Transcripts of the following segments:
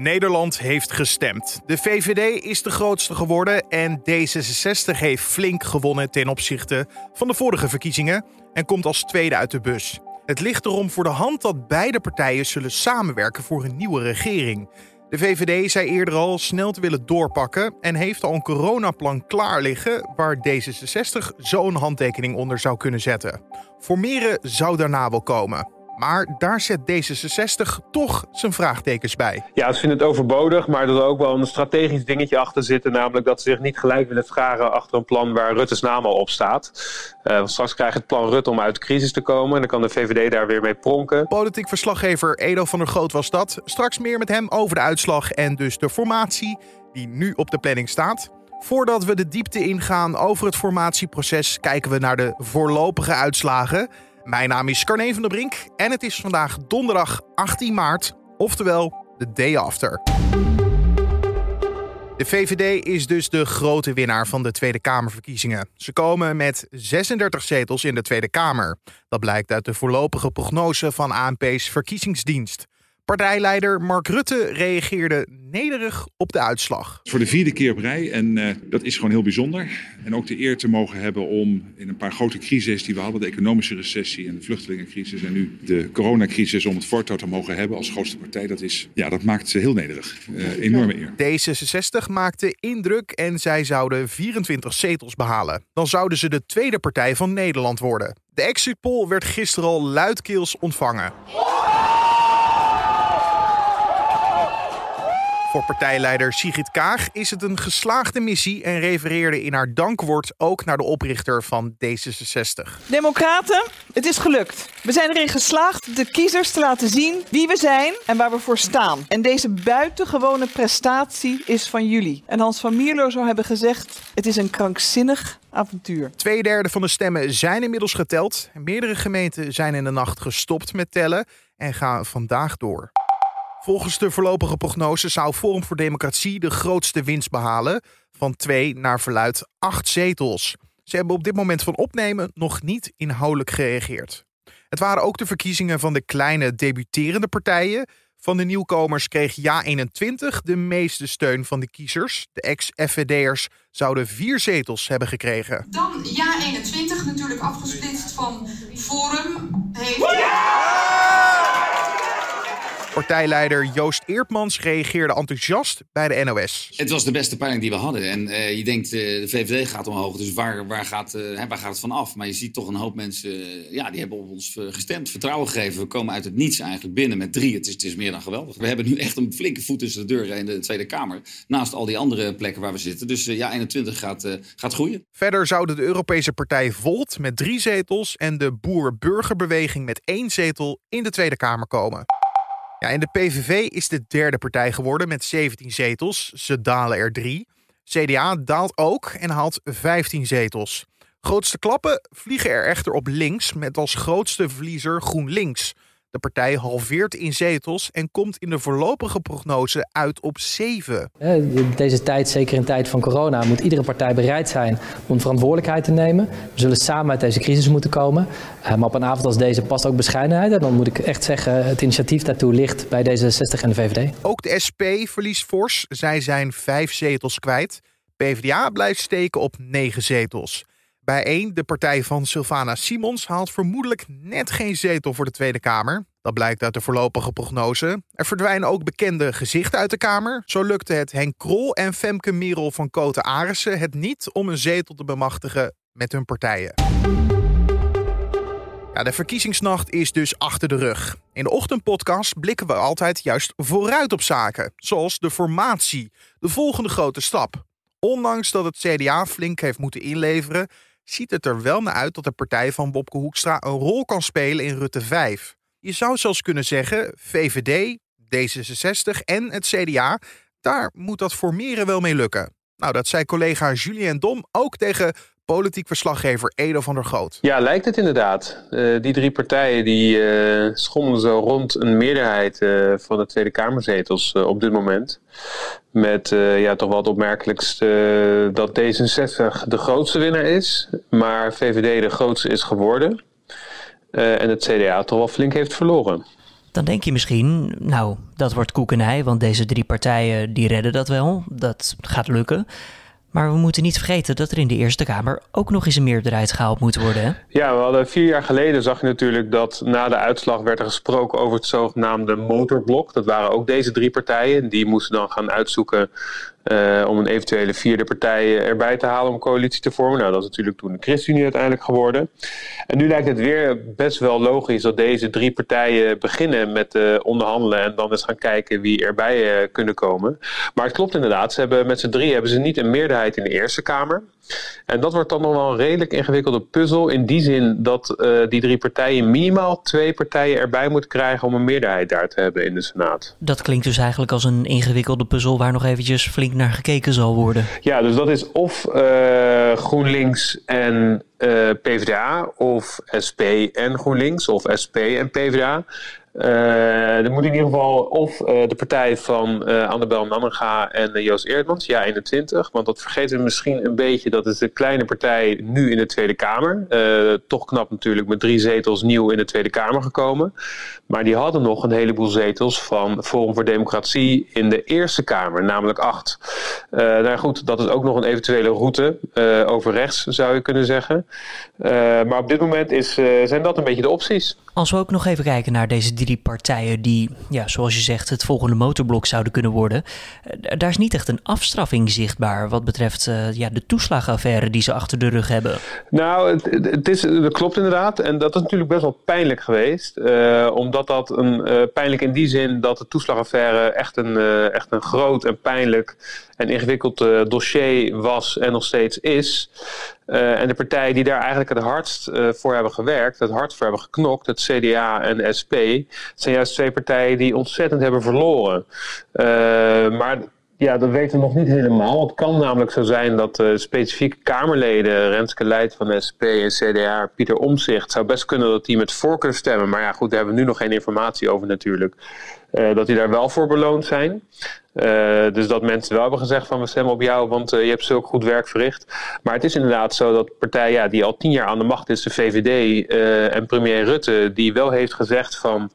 Nederland heeft gestemd. De VVD is de grootste geworden en D66 heeft flink gewonnen ten opzichte van de vorige verkiezingen en komt als tweede uit de bus. Het ligt erom voor de hand dat beide partijen zullen samenwerken voor een nieuwe regering. De VVD zei eerder al snel te willen doorpakken en heeft al een coronaplan klaar liggen waar D66 zo'n handtekening onder zou kunnen zetten. Formeren zou daarna wel komen. Maar daar zet D66 toch zijn vraagtekens bij. Ja, ze vinden het overbodig, maar er ook wel een strategisch dingetje achter zitten. Namelijk dat ze zich niet gelijk willen scharen achter een plan waar Rutte's naam al op staat. Uh, straks krijgt het plan Rutte om uit de crisis te komen. En dan kan de VVD daar weer mee pronken. Politiek verslaggever Edo van der Groot was dat. Straks meer met hem over de uitslag en dus de formatie die nu op de planning staat. Voordat we de diepte ingaan over het formatieproces, kijken we naar de voorlopige uitslagen. Mijn naam is Carne van der Brink en het is vandaag donderdag 18 maart, oftewel de day after. De VVD is dus de grote winnaar van de Tweede Kamerverkiezingen. Ze komen met 36 zetels in de Tweede Kamer. Dat blijkt uit de voorlopige prognose van ANP's verkiezingsdienst. Partijleider Mark Rutte reageerde nederig op de uitslag. Voor de vierde keer op rij en uh, dat is gewoon heel bijzonder. En ook de eer te mogen hebben om in een paar grote crises die we hadden, de economische recessie en de vluchtelingencrisis en nu de coronacrisis, om het voortouw te mogen hebben als grootste partij. Dat, is, ja, dat maakt ze heel nederig. Uh, enorme eer. D66 maakte indruk en zij zouden 24 zetels behalen. Dan zouden ze de tweede partij van Nederland worden. De exit poll werd gisteren al luidkeels ontvangen. Voor partijleider Sigrid Kaag is het een geslaagde missie en refereerde in haar dankwoord ook naar de oprichter van D66. Democraten, het is gelukt. We zijn erin geslaagd de kiezers te laten zien wie we zijn en waar we voor staan. En deze buitengewone prestatie is van jullie. En Hans van Mierlo zou hebben gezegd: het is een krankzinnig avontuur. Tweederde van de stemmen zijn inmiddels geteld. Meerdere gemeenten zijn in de nacht gestopt met tellen en gaan vandaag door. Volgens de voorlopige prognose zou Forum voor Democratie de grootste winst behalen. Van twee naar verluid acht zetels. Ze hebben op dit moment van opnemen nog niet inhoudelijk gereageerd. Het waren ook de verkiezingen van de kleine debuterende partijen. Van de nieuwkomers kreeg Ja21 de meeste steun van de kiezers. De ex-FVD'ers zouden vier zetels hebben gekregen. Dan Ja21 natuurlijk afgesplitst van Forum heeft... Partijleider Joost Eertmans reageerde enthousiast bij de NOS. Het was de beste peiling die we hadden. En uh, je denkt, uh, de VVD gaat omhoog, dus waar, waar, gaat, uh, waar gaat het van af? Maar je ziet toch een hoop mensen, ja, die hebben op ons gestemd, vertrouwen gegeven. We komen uit het niets eigenlijk binnen met drie. Het is, het is meer dan geweldig. We hebben nu echt een flinke voet tussen de deur in de Tweede Kamer. Naast al die andere plekken waar we zitten. Dus ja, 21 gaat, gaat groeien. Verder zouden de Europese partij Volt met drie zetels en de Boer-Burgerbeweging met één zetel in de Tweede Kamer komen. Ja, en de PVV is de derde partij geworden met 17 zetels. Ze dalen er drie. CDA daalt ook en haalt 15 zetels. Grootste klappen vliegen er echter op links met als grootste verliezer GroenLinks. De partij halveert in zetels en komt in de voorlopige prognose uit op 7. Deze tijd, zeker in tijd van corona, moet iedere partij bereid zijn om verantwoordelijkheid te nemen. We zullen samen uit deze crisis moeten komen. Eh, maar op een avond als deze past ook bescheidenheid. En dan moet ik echt zeggen, het initiatief daartoe ligt bij D66 en de VVD. Ook de SP verliest fors. Zij zijn vijf zetels kwijt. PvdA blijft steken op negen zetels. Bijeen, de partij van Sylvana Simons, haalt vermoedelijk net geen zetel voor de Tweede Kamer. Dat blijkt uit de voorlopige prognose. Er verdwijnen ook bekende gezichten uit de Kamer. Zo lukte het Henk Krol en Femke Merel van Koten Arissen het niet om een zetel te bemachtigen met hun partijen. Ja, de verkiezingsnacht is dus achter de rug. In de ochtendpodcast blikken we altijd juist vooruit op zaken, zoals de formatie, de volgende grote stap. Ondanks dat het CDA flink heeft moeten inleveren, ziet het er wel naar uit dat de partij van Bobke Hoekstra een rol kan spelen in Rutte 5. Je zou zelfs kunnen zeggen, VVD, D66 en het CDA, daar moet dat formeren wel mee lukken. Nou, dat zei collega Julien Dom ook tegen politiek verslaggever Edo van der Groot. Ja, lijkt het inderdaad. Uh, die drie partijen die uh, schommelen zo rond een meerderheid uh, van de Tweede Kamerzetels op dit moment. Met ja, toch wel het opmerkelijkste dat D66 de grootste winnaar is, maar VVD de grootste is geworden. en het CDA toch wel flink heeft verloren. Dan denk je misschien, nou, dat wordt koekenij, want deze drie partijen die redden dat wel. Dat gaat lukken. Maar we moeten niet vergeten dat er in de Eerste Kamer ook nog eens een meerderheid gehaald moet worden. Ja, we hadden vier jaar geleden zag je natuurlijk dat na de uitslag werd er gesproken over het zogenaamde motorblok. Dat waren ook deze drie partijen. Die moesten dan gaan uitzoeken uh, om een eventuele vierde partij erbij te halen om een coalitie te vormen. Nou, dat is natuurlijk toen de ChristenUnie uiteindelijk geworden. En nu lijkt het weer best wel logisch dat deze drie partijen beginnen met uh, onderhandelen en dan eens gaan kijken wie erbij kunnen komen. Maar het klopt inderdaad, ze hebben met z'n drie hebben ze niet een meerderheid in de Eerste Kamer. En dat wordt dan nog wel een redelijk ingewikkelde puzzel. In die zin dat uh, die drie partijen minimaal twee partijen erbij moeten krijgen om een meerderheid daar te hebben in de Senaat. Dat klinkt dus eigenlijk als een ingewikkelde puzzel waar nog eventjes flink naar gekeken zal worden. Ja, dus dat is of uh, GroenLinks en uh, PvdA, of SP en GroenLinks, of SP en PvdA. Uh, er moet in ieder geval of uh, de partij van uh, Annabel Nanninga en Joost Eerdmans, ja 21. Want dat vergeten we misschien een beetje. Dat is de kleine partij nu in de Tweede Kamer. toch knap natuurlijk met drie zetels nieuw in de Tweede Kamer gekomen. Maar die hadden nog een heleboel zetels van Forum voor Democratie in de Eerste Kamer, namelijk acht. nou goed, dat is ook nog een eventuele route over rechts, zou je kunnen zeggen. maar op dit moment is, zijn dat een beetje de opties. Als we ook nog even kijken naar deze drie partijen die, ja, zoals je zegt, het volgende motorblok zouden kunnen worden. Daar is niet echt een afstraffing zichtbaar wat betreft uh, ja, de toeslagenaffaire die ze achter de rug hebben. Nou, het, het is, dat klopt inderdaad. En dat is natuurlijk best wel pijnlijk geweest. Uh, omdat dat een pijnlijk in die zin dat de toeslagaffaire echt een, echt een groot en pijnlijk en ingewikkeld dossier was en nog steeds is. Uh, en de partijen die daar eigenlijk het hardst uh, voor hebben gewerkt, het hardst voor hebben geknokt, het CDA en SP, zijn juist twee partijen die ontzettend hebben verloren. Maar ja, dat weten we nog niet helemaal. Het kan namelijk zo zijn dat uh, specifieke Kamerleden, Renske Leid van de SP en CDA, Pieter Omzicht, zou best kunnen dat die met voorkeur stemmen. Maar ja, goed, daar hebben we nu nog geen informatie over natuurlijk. Dat die daar wel voor beloond zijn. Uh, dus dat mensen wel hebben gezegd van we stemmen op jou, want uh, je hebt zulk goed werk verricht. Maar het is inderdaad zo dat partij ja, die al tien jaar aan de macht is, de VVD uh, en premier Rutte, die wel heeft gezegd van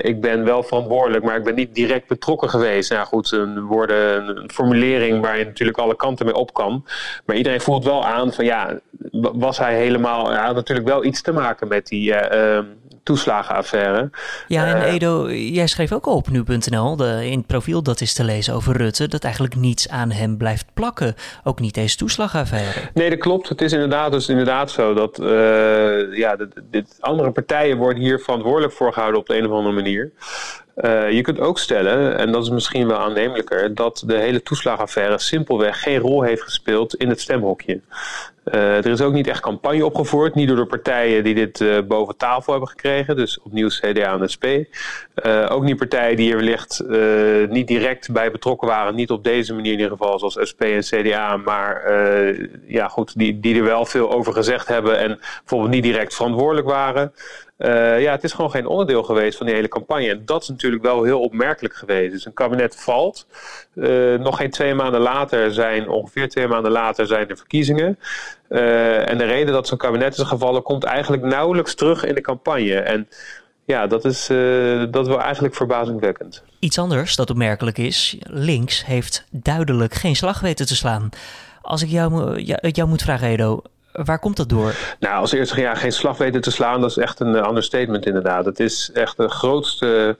ik ben wel verantwoordelijk, maar ik ben niet direct betrokken geweest. Nou goed, een, woorden, een formulering waar je natuurlijk alle kanten mee op kan. Maar iedereen voelt wel aan van ja, was hij helemaal, hij had natuurlijk wel iets te maken met die toeslagenaffaire. Ja, en Edo, jij schreef ook op nu.nl, in het profiel dat is te lezen over Rutte, dat eigenlijk niets aan hem blijft plakken. Ook niet deze toeslagaffaire. Nee, dat klopt. Het is inderdaad, dus inderdaad zo dat uh, ja, de, andere partijen worden hier verantwoordelijk voor gehouden op de een of andere manier. Uh, je kunt ook stellen, en dat is misschien wel aannemelijker, dat de hele toeslagaffaire simpelweg geen rol heeft gespeeld in het stemhokje. Uh, er is ook niet echt campagne opgevoerd, niet door de partijen die dit uh, boven tafel hebben gekregen, dus opnieuw CDA en SP. ook niet partijen die er wellicht niet direct bij betrokken waren, niet op deze manier in ieder geval, zoals SP en CDA, maar ja, goed, die, die er wel veel over gezegd hebben en bijvoorbeeld niet direct verantwoordelijk waren. Uh, ja, het is gewoon geen onderdeel geweest van die hele campagne. En dat is natuurlijk wel heel opmerkelijk geweest. Dus een kabinet valt. Uh, nog geen twee maanden later zijn, ongeveer twee maanden later, zijn de verkiezingen. Uh, en de reden dat zo'n kabinet is gevallen, komt eigenlijk nauwelijks terug in de campagne. En ja, dat is, dat wel eigenlijk verbazingwekkend. Iets anders dat opmerkelijk is: links heeft duidelijk geen slag weten te slaan. Als ik jou, jou moet vragen, Edo, Waar komt dat door? Nou, als eerste ja, geen slag weten te slaan, dat is echt een uh, understatement inderdaad. Het is echt de grootste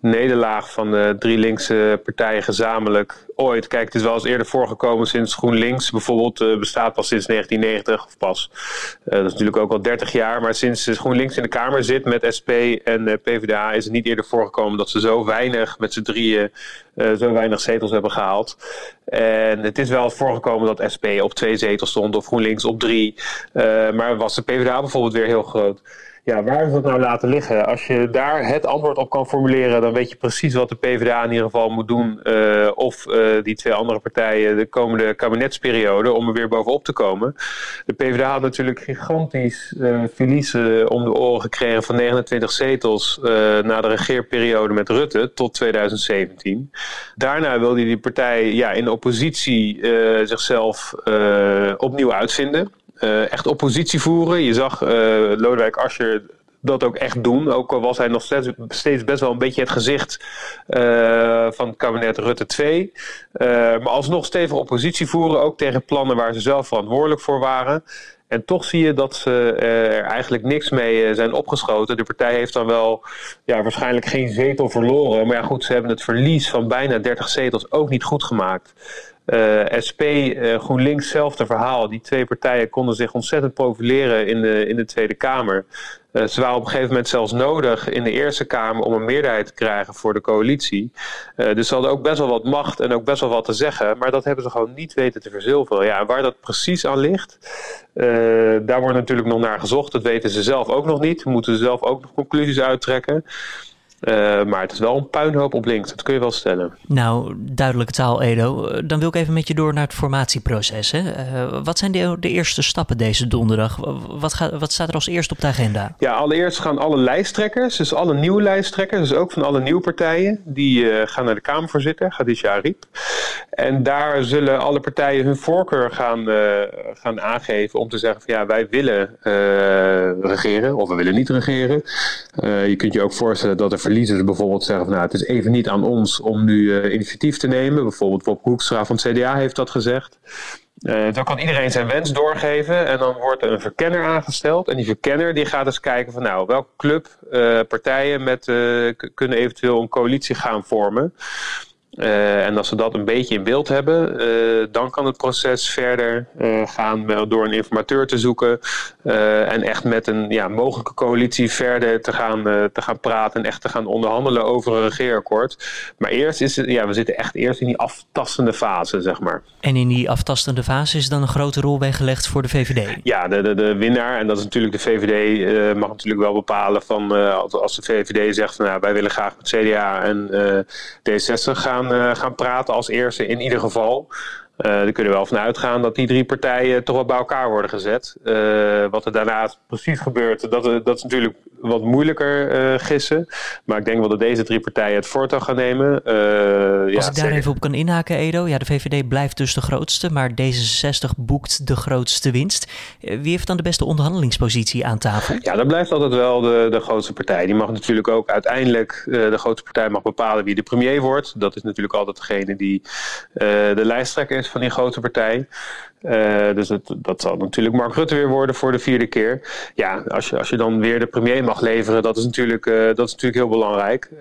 nederlaag van de drie linkse partijen gezamenlijk ooit. Kijk, het is wel eens eerder voorgekomen sinds GroenLinks bijvoorbeeld uh, bestaat pas sinds 1990 of pas. Uh, dat is natuurlijk ook al 30 jaar, maar sinds GroenLinks in de Kamer zit met SP en uh, PvdA is het niet eerder voorgekomen dat ze zo weinig met z'n drieën zo weinig zetels hebben gehaald. En het is wel voorgekomen dat SP op twee zetels stond of GroenLinks op drie. maar was de PvdA bijvoorbeeld weer heel groot. Ja, waar is dat nou laten liggen? Als je daar het antwoord op kan formuleren, dan weet je precies wat de PvdA in ieder geval moet doen. Uh, of uh, die twee andere partijen de komende kabinetsperiode om er weer bovenop te komen. De PvdA had natuurlijk gigantisch uh, verliezen om de oren gekregen van 29 zetels na de regeerperiode met Rutte tot 2017. Daarna wilde die partij ja, in de oppositie zichzelf opnieuw uitvinden echt oppositie voeren. Je zag uh, Lodewijk Asscher dat ook echt doen. Ook al was hij nog steeds, steeds best wel een beetje het gezicht van het kabinet Rutte 2. maar alsnog stevig oppositie voeren, ook tegen plannen waar ze zelf verantwoordelijk voor waren. En toch zie je dat ze er eigenlijk niks mee zijn opgeschoten. De partij heeft dan wel ja, waarschijnlijk geen zetel verloren. Maar ja, goed, ze hebben het verlies van bijna 30 zetels ook niet goed gemaakt. Uh, SP, uh, GroenLinks, hetzelfde verhaal. Die twee partijen konden zich ontzettend profileren in de, in de Tweede Kamer. Uh, ze waren op een gegeven moment zelfs nodig in de Eerste Kamer om een meerderheid te krijgen voor de coalitie. dus ze hadden ook best wel wat macht en ook best wel wat te zeggen. Maar dat hebben ze gewoon niet weten te verzilveren. Ja, waar dat precies aan ligt, daar wordt natuurlijk nog naar gezocht. Dat weten ze zelf ook nog niet. Moeten ze zelf ook nog conclusies uittrekken. Uh, maar het is wel een puinhoop op links, dat kun je wel stellen. Nou, duidelijke taal, Edo. Eh, dan wil ik even met je door naar het formatieproces. Hè? Uh, wat zijn de, de, eerste stappen deze donderdag? Wat, gaat, wat staat er als eerste op de agenda? Ja, allereerst gaan alle lijsttrekkers, dus alle nieuwe lijsttrekkers, dus ook van alle nieuwe partijen, die uh, gaan naar de Kamervoorzitter, Khadija Ariep. En daar zullen alle partijen hun voorkeur gaan, gaan aangeven om te zeggen van ja, wij willen regeren of we willen niet regeren. je kunt je ook voorstellen dat er verliezers bijvoorbeeld zeggen van nou, het is even niet aan ons om nu uh, initiatief te nemen. Bijvoorbeeld Bob Hoekstra van het CDA heeft dat gezegd. Uh, dan kan iedereen zijn wens doorgeven en dan wordt er een verkenner aangesteld. En die verkenner die gaat eens kijken van nou, welke club, uh, partijen met, kunnen eventueel een coalitie gaan vormen. Uh, en als we dat een beetje in beeld hebben, uh, dan kan het proces verder uh, gaan door een informateur te zoeken en echt met een ja, mogelijke coalitie verder te gaan, te gaan praten en echt te gaan onderhandelen over een regeerakkoord. Maar eerst is het, ja, we zitten echt eerst in die aftastende fase, zeg maar. En in die aftastende fase is dan een grote rol weggelegd voor de VVD? Ja, de, de, de winnaar, en dat is natuurlijk de VVD, mag natuurlijk wel bepalen van als de VVD zegt van nou, wij willen graag met CDA en D60 gaan gaan, uh, gaan praten als eerste in ieder geval. Uh, er kunnen we wel van uitgaan dat die drie partijen toch wel bij elkaar worden gezet. Uh, wat er daarna precies gebeurt, dat, dat is natuurlijk wat moeilijker uh, gissen. Maar ik denk wel dat deze drie partijen het voortouw gaan nemen. Als ja, ik daar even op kan inhaken, Edo. Ja, de VVD blijft dus de grootste, maar D66 boekt de grootste winst. Wie heeft dan de beste onderhandelingspositie aan tafel? Ja, dat blijft altijd wel de, de grootste partij. Die mag natuurlijk ook uiteindelijk, de grootste partij mag bepalen wie de premier wordt. Dat is natuurlijk altijd degene die de lijsttrekker is van die grote partij. Uh, dus het, dat zal natuurlijk Mark Rutte weer worden voor de vierde keer. Ja, als je, als je dan weer de premier mag leveren, dat is natuurlijk, uh, dat is natuurlijk heel belangrijk. Uh,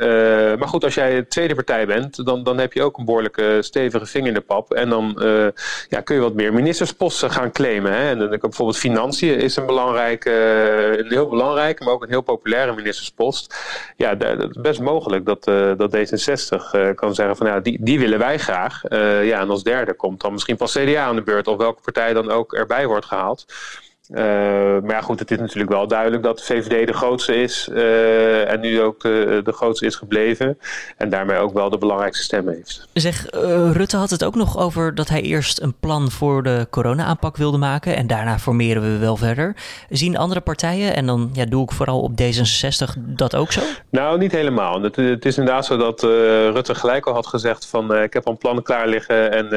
maar goed, als jij de tweede partij bent, dan, dan heb je ook een behoorlijke stevige vinger in de pap. En dan ja, kun je wat meer ministersposten gaan claimen. Hè? En dan bijvoorbeeld financiën is een belangrijke, een heel belangrijke, maar ook een heel populaire ministerspost. Ja, dat is best mogelijk dat, dat D66 kan zeggen van ja, die, die willen wij graag. ja, en als derde komt dan misschien pas CDA aan de beurt of welke partij dan ook erbij wordt gehaald. Uh, maar ja, goed, het is natuurlijk wel duidelijk dat de VVD de grootste is uh, en nu ook de, de, grootste is gebleven. En daarmee ook wel de belangrijkste stem heeft. Zeg, Rutte had het ook nog over dat hij eerst een plan voor de corona-aanpak wilde maken en daarna formeren we wel verder. Zien andere partijen, en dan ja, doe ik vooral op D66, dat ook zo? Nou, niet helemaal. Het, het is inderdaad zo dat Rutte gelijk al had gezegd van ik heb al een plan klaar liggen en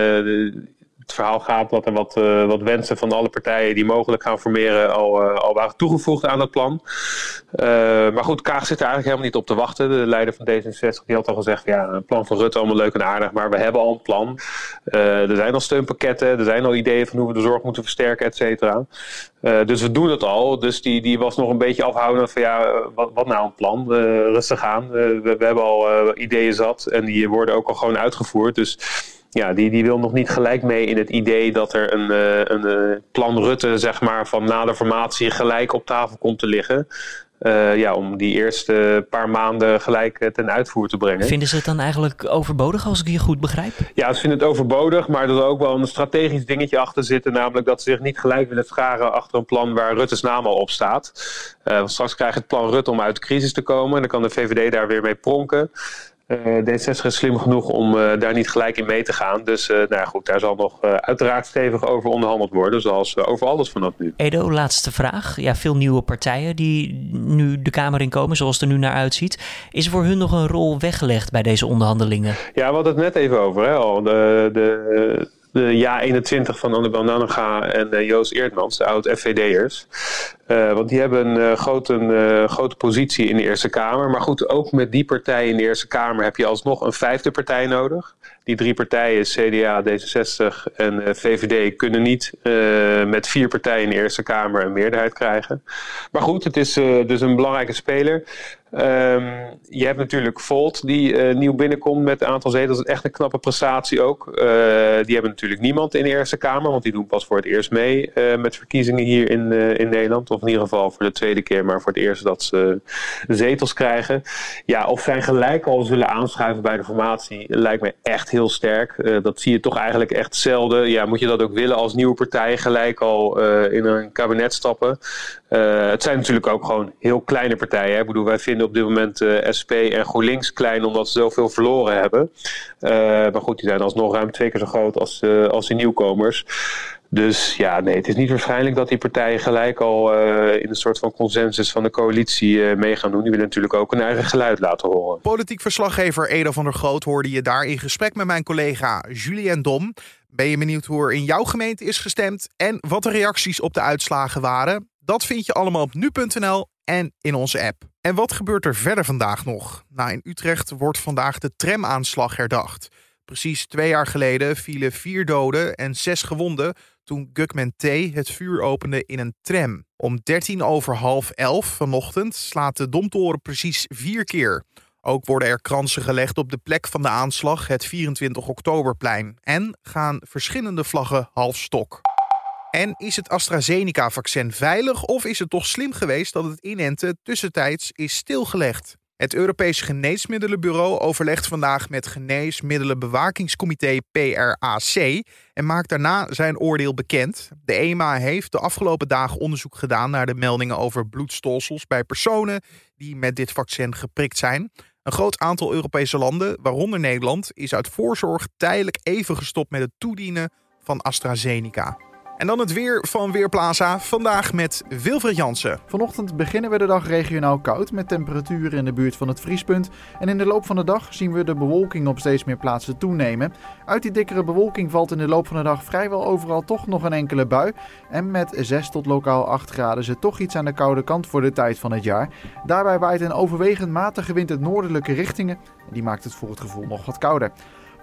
het verhaal gaat dat er wat, uh, wat wensen van alle partijen die mogelijk gaan formeren al, uh, al waren toegevoegd aan het plan. Uh, maar goed, Kaag zit er eigenlijk helemaal niet op te wachten. De leider van D66 die had al gezegd, ja, een plan van Rutte allemaal leuk en aardig, maar we hebben al een plan. er zijn al steunpakketten, er zijn al ideeën van hoe we de zorg moeten versterken, et cetera. dus we doen het al. Dus die, die was nog een beetje afhoudend van ja, wat, wat nou een plan? rustig aan. We, we, hebben al ideeën zat en die worden ook al gewoon uitgevoerd. Dus ja, die, die wil nog niet gelijk mee in het idee dat er een, een uh, plan Rutte, zeg maar, van na de formatie gelijk op tafel komt te liggen. Uh, ja, om die eerste paar maanden gelijk ten uitvoer te brengen. Vinden ze het dan eigenlijk overbodig, als ik je goed begrijp? Ja, ze vinden het overbodig, maar er zal ook wel een strategisch dingetje achter zitten. Namelijk dat ze zich niet gelijk willen scharen achter een plan waar Rutte's naam al op staat. Uh, straks krijgt het plan Rutte om uit de crisis te komen. En dan kan de VVD daar weer mee pronken. Uh, D66 is slim genoeg om uh, daar niet gelijk in mee te gaan. Dus uh, nou ja, goed, daar zal nog uiteraard stevig over onderhandeld worden, zoals over alles vanaf nu. Edo, laatste vraag. Ja, veel nieuwe partijen die nu de Kamer in komen, zoals het er nu naar uitziet. Is er voor hun nog een rol weggelegd bij deze onderhandelingen? Ja, we hadden het net even over. Hè, al. De, de, de Ja 21 van Annabel Nanninga en Joost Eerdmans, de oud-FVD'ers. Want die hebben een, grote, een grote positie in de Eerste Kamer. Maar goed, ook met die partij in de Eerste Kamer heb je alsnog een vijfde partij nodig. Die drie partijen, CDA, D66 en VVD, kunnen niet met vier partijen in de Eerste Kamer een meerderheid krijgen. Maar goed, het is dus een belangrijke speler. Um, je hebt natuurlijk Volt die nieuw binnenkomt met een aantal zetels. Dat is echt een knappe prestatie ook. Die hebben natuurlijk niemand in de Eerste Kamer, want die doen pas voor het eerst mee met verkiezingen hier in, in Nederland. In ieder geval voor de tweede keer, maar voor het eerst dat ze zetels krijgen. Ja, of zij gelijk al zullen aanschuiven bij de formatie, lijkt me echt heel sterk. dat zie je toch eigenlijk echt zelden. Ja, moet je dat ook willen als nieuwe partij gelijk al in een kabinet stappen? het zijn natuurlijk ook gewoon heel kleine partijen. Hè? Ik bedoel, wij vinden op dit moment SP en GroenLinks klein omdat ze zoveel verloren hebben. Maar goed, die zijn alsnog ruim twee keer zo groot als, als de nieuwkomers. Dus ja, nee, het is niet waarschijnlijk dat die partijen gelijk al in een soort van consensus van de coalitie mee gaan doen. Die willen natuurlijk ook een eigen geluid laten horen. Politiek verslaggever Edo van der Groot hoorde je daar in gesprek met mijn collega Julien Dom. Ben je benieuwd hoe er in jouw gemeente is gestemd en wat de reacties op de uitslagen waren? Dat vind je allemaal op nu.nl en in onze app. En wat gebeurt er verder vandaag nog? Nou, in Utrecht wordt vandaag de tramaanslag herdacht. Precies twee jaar geleden vielen vier doden en zes gewonden toen Gugman T. het vuur opende in een tram. Om 13 over half elf vanochtend slaat de domtoren precies vier keer. Ook worden er kransen gelegd op de plek van de aanslag, het 24 oktoberplein. En gaan verschillende vlaggen half stok. En is het AstraZeneca-vaccin veilig of is het toch slim geweest dat het inenten tussentijds is stilgelegd? Het Europees Geneesmiddelenbureau overlegt vandaag met Geneesmiddelenbewakingscomité PRAC en maakt daarna zijn oordeel bekend. De EMA heeft de afgelopen dagen onderzoek gedaan naar de meldingen over bloedstolsels bij personen die met dit vaccin geprikt zijn. Een groot aantal Europese landen, waaronder Nederland, is uit voorzorg tijdelijk even gestopt met het toedienen van AstraZeneca. En dan het weer van Weerplaza. Vandaag met Wilfred Jansen. Vanochtend beginnen we de dag regionaal koud met temperaturen in de buurt van het vriespunt. En in de loop van de dag zien we de bewolking op steeds meer plaatsen toenemen. Uit die dikkere bewolking valt in de loop van de dag vrijwel overal toch nog een enkele bui. En met 6 tot lokaal 8 graden het toch iets aan de koude kant voor de tijd van het jaar. Daarbij waait een overwegend matige wind uit noordelijke richtingen. En die maakt het voor het gevoel nog wat kouder.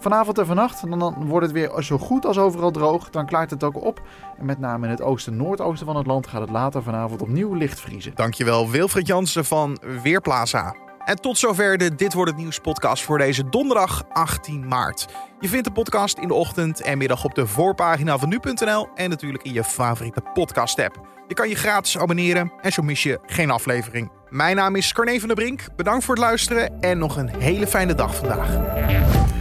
Vanavond en vannacht dan wordt het weer zo goed als overal droog. Dan klaart het ook op. En met name in het oosten noordoosten van het land gaat het later vanavond opnieuw licht vriezen. Dankjewel Wilfried Jansen van Weerplaza. En tot zover de Dit Wordt Het Nieuws podcast voor deze donderdag 18 maart. Je vindt de podcast in de ochtend en middag op de voorpagina van nu.nl en natuurlijk in je favoriete podcast app. Je kan je gratis abonneren en zo mis je geen aflevering. Mijn naam is Carne van der Brink. Bedankt voor het luisteren en nog een hele fijne dag vandaag.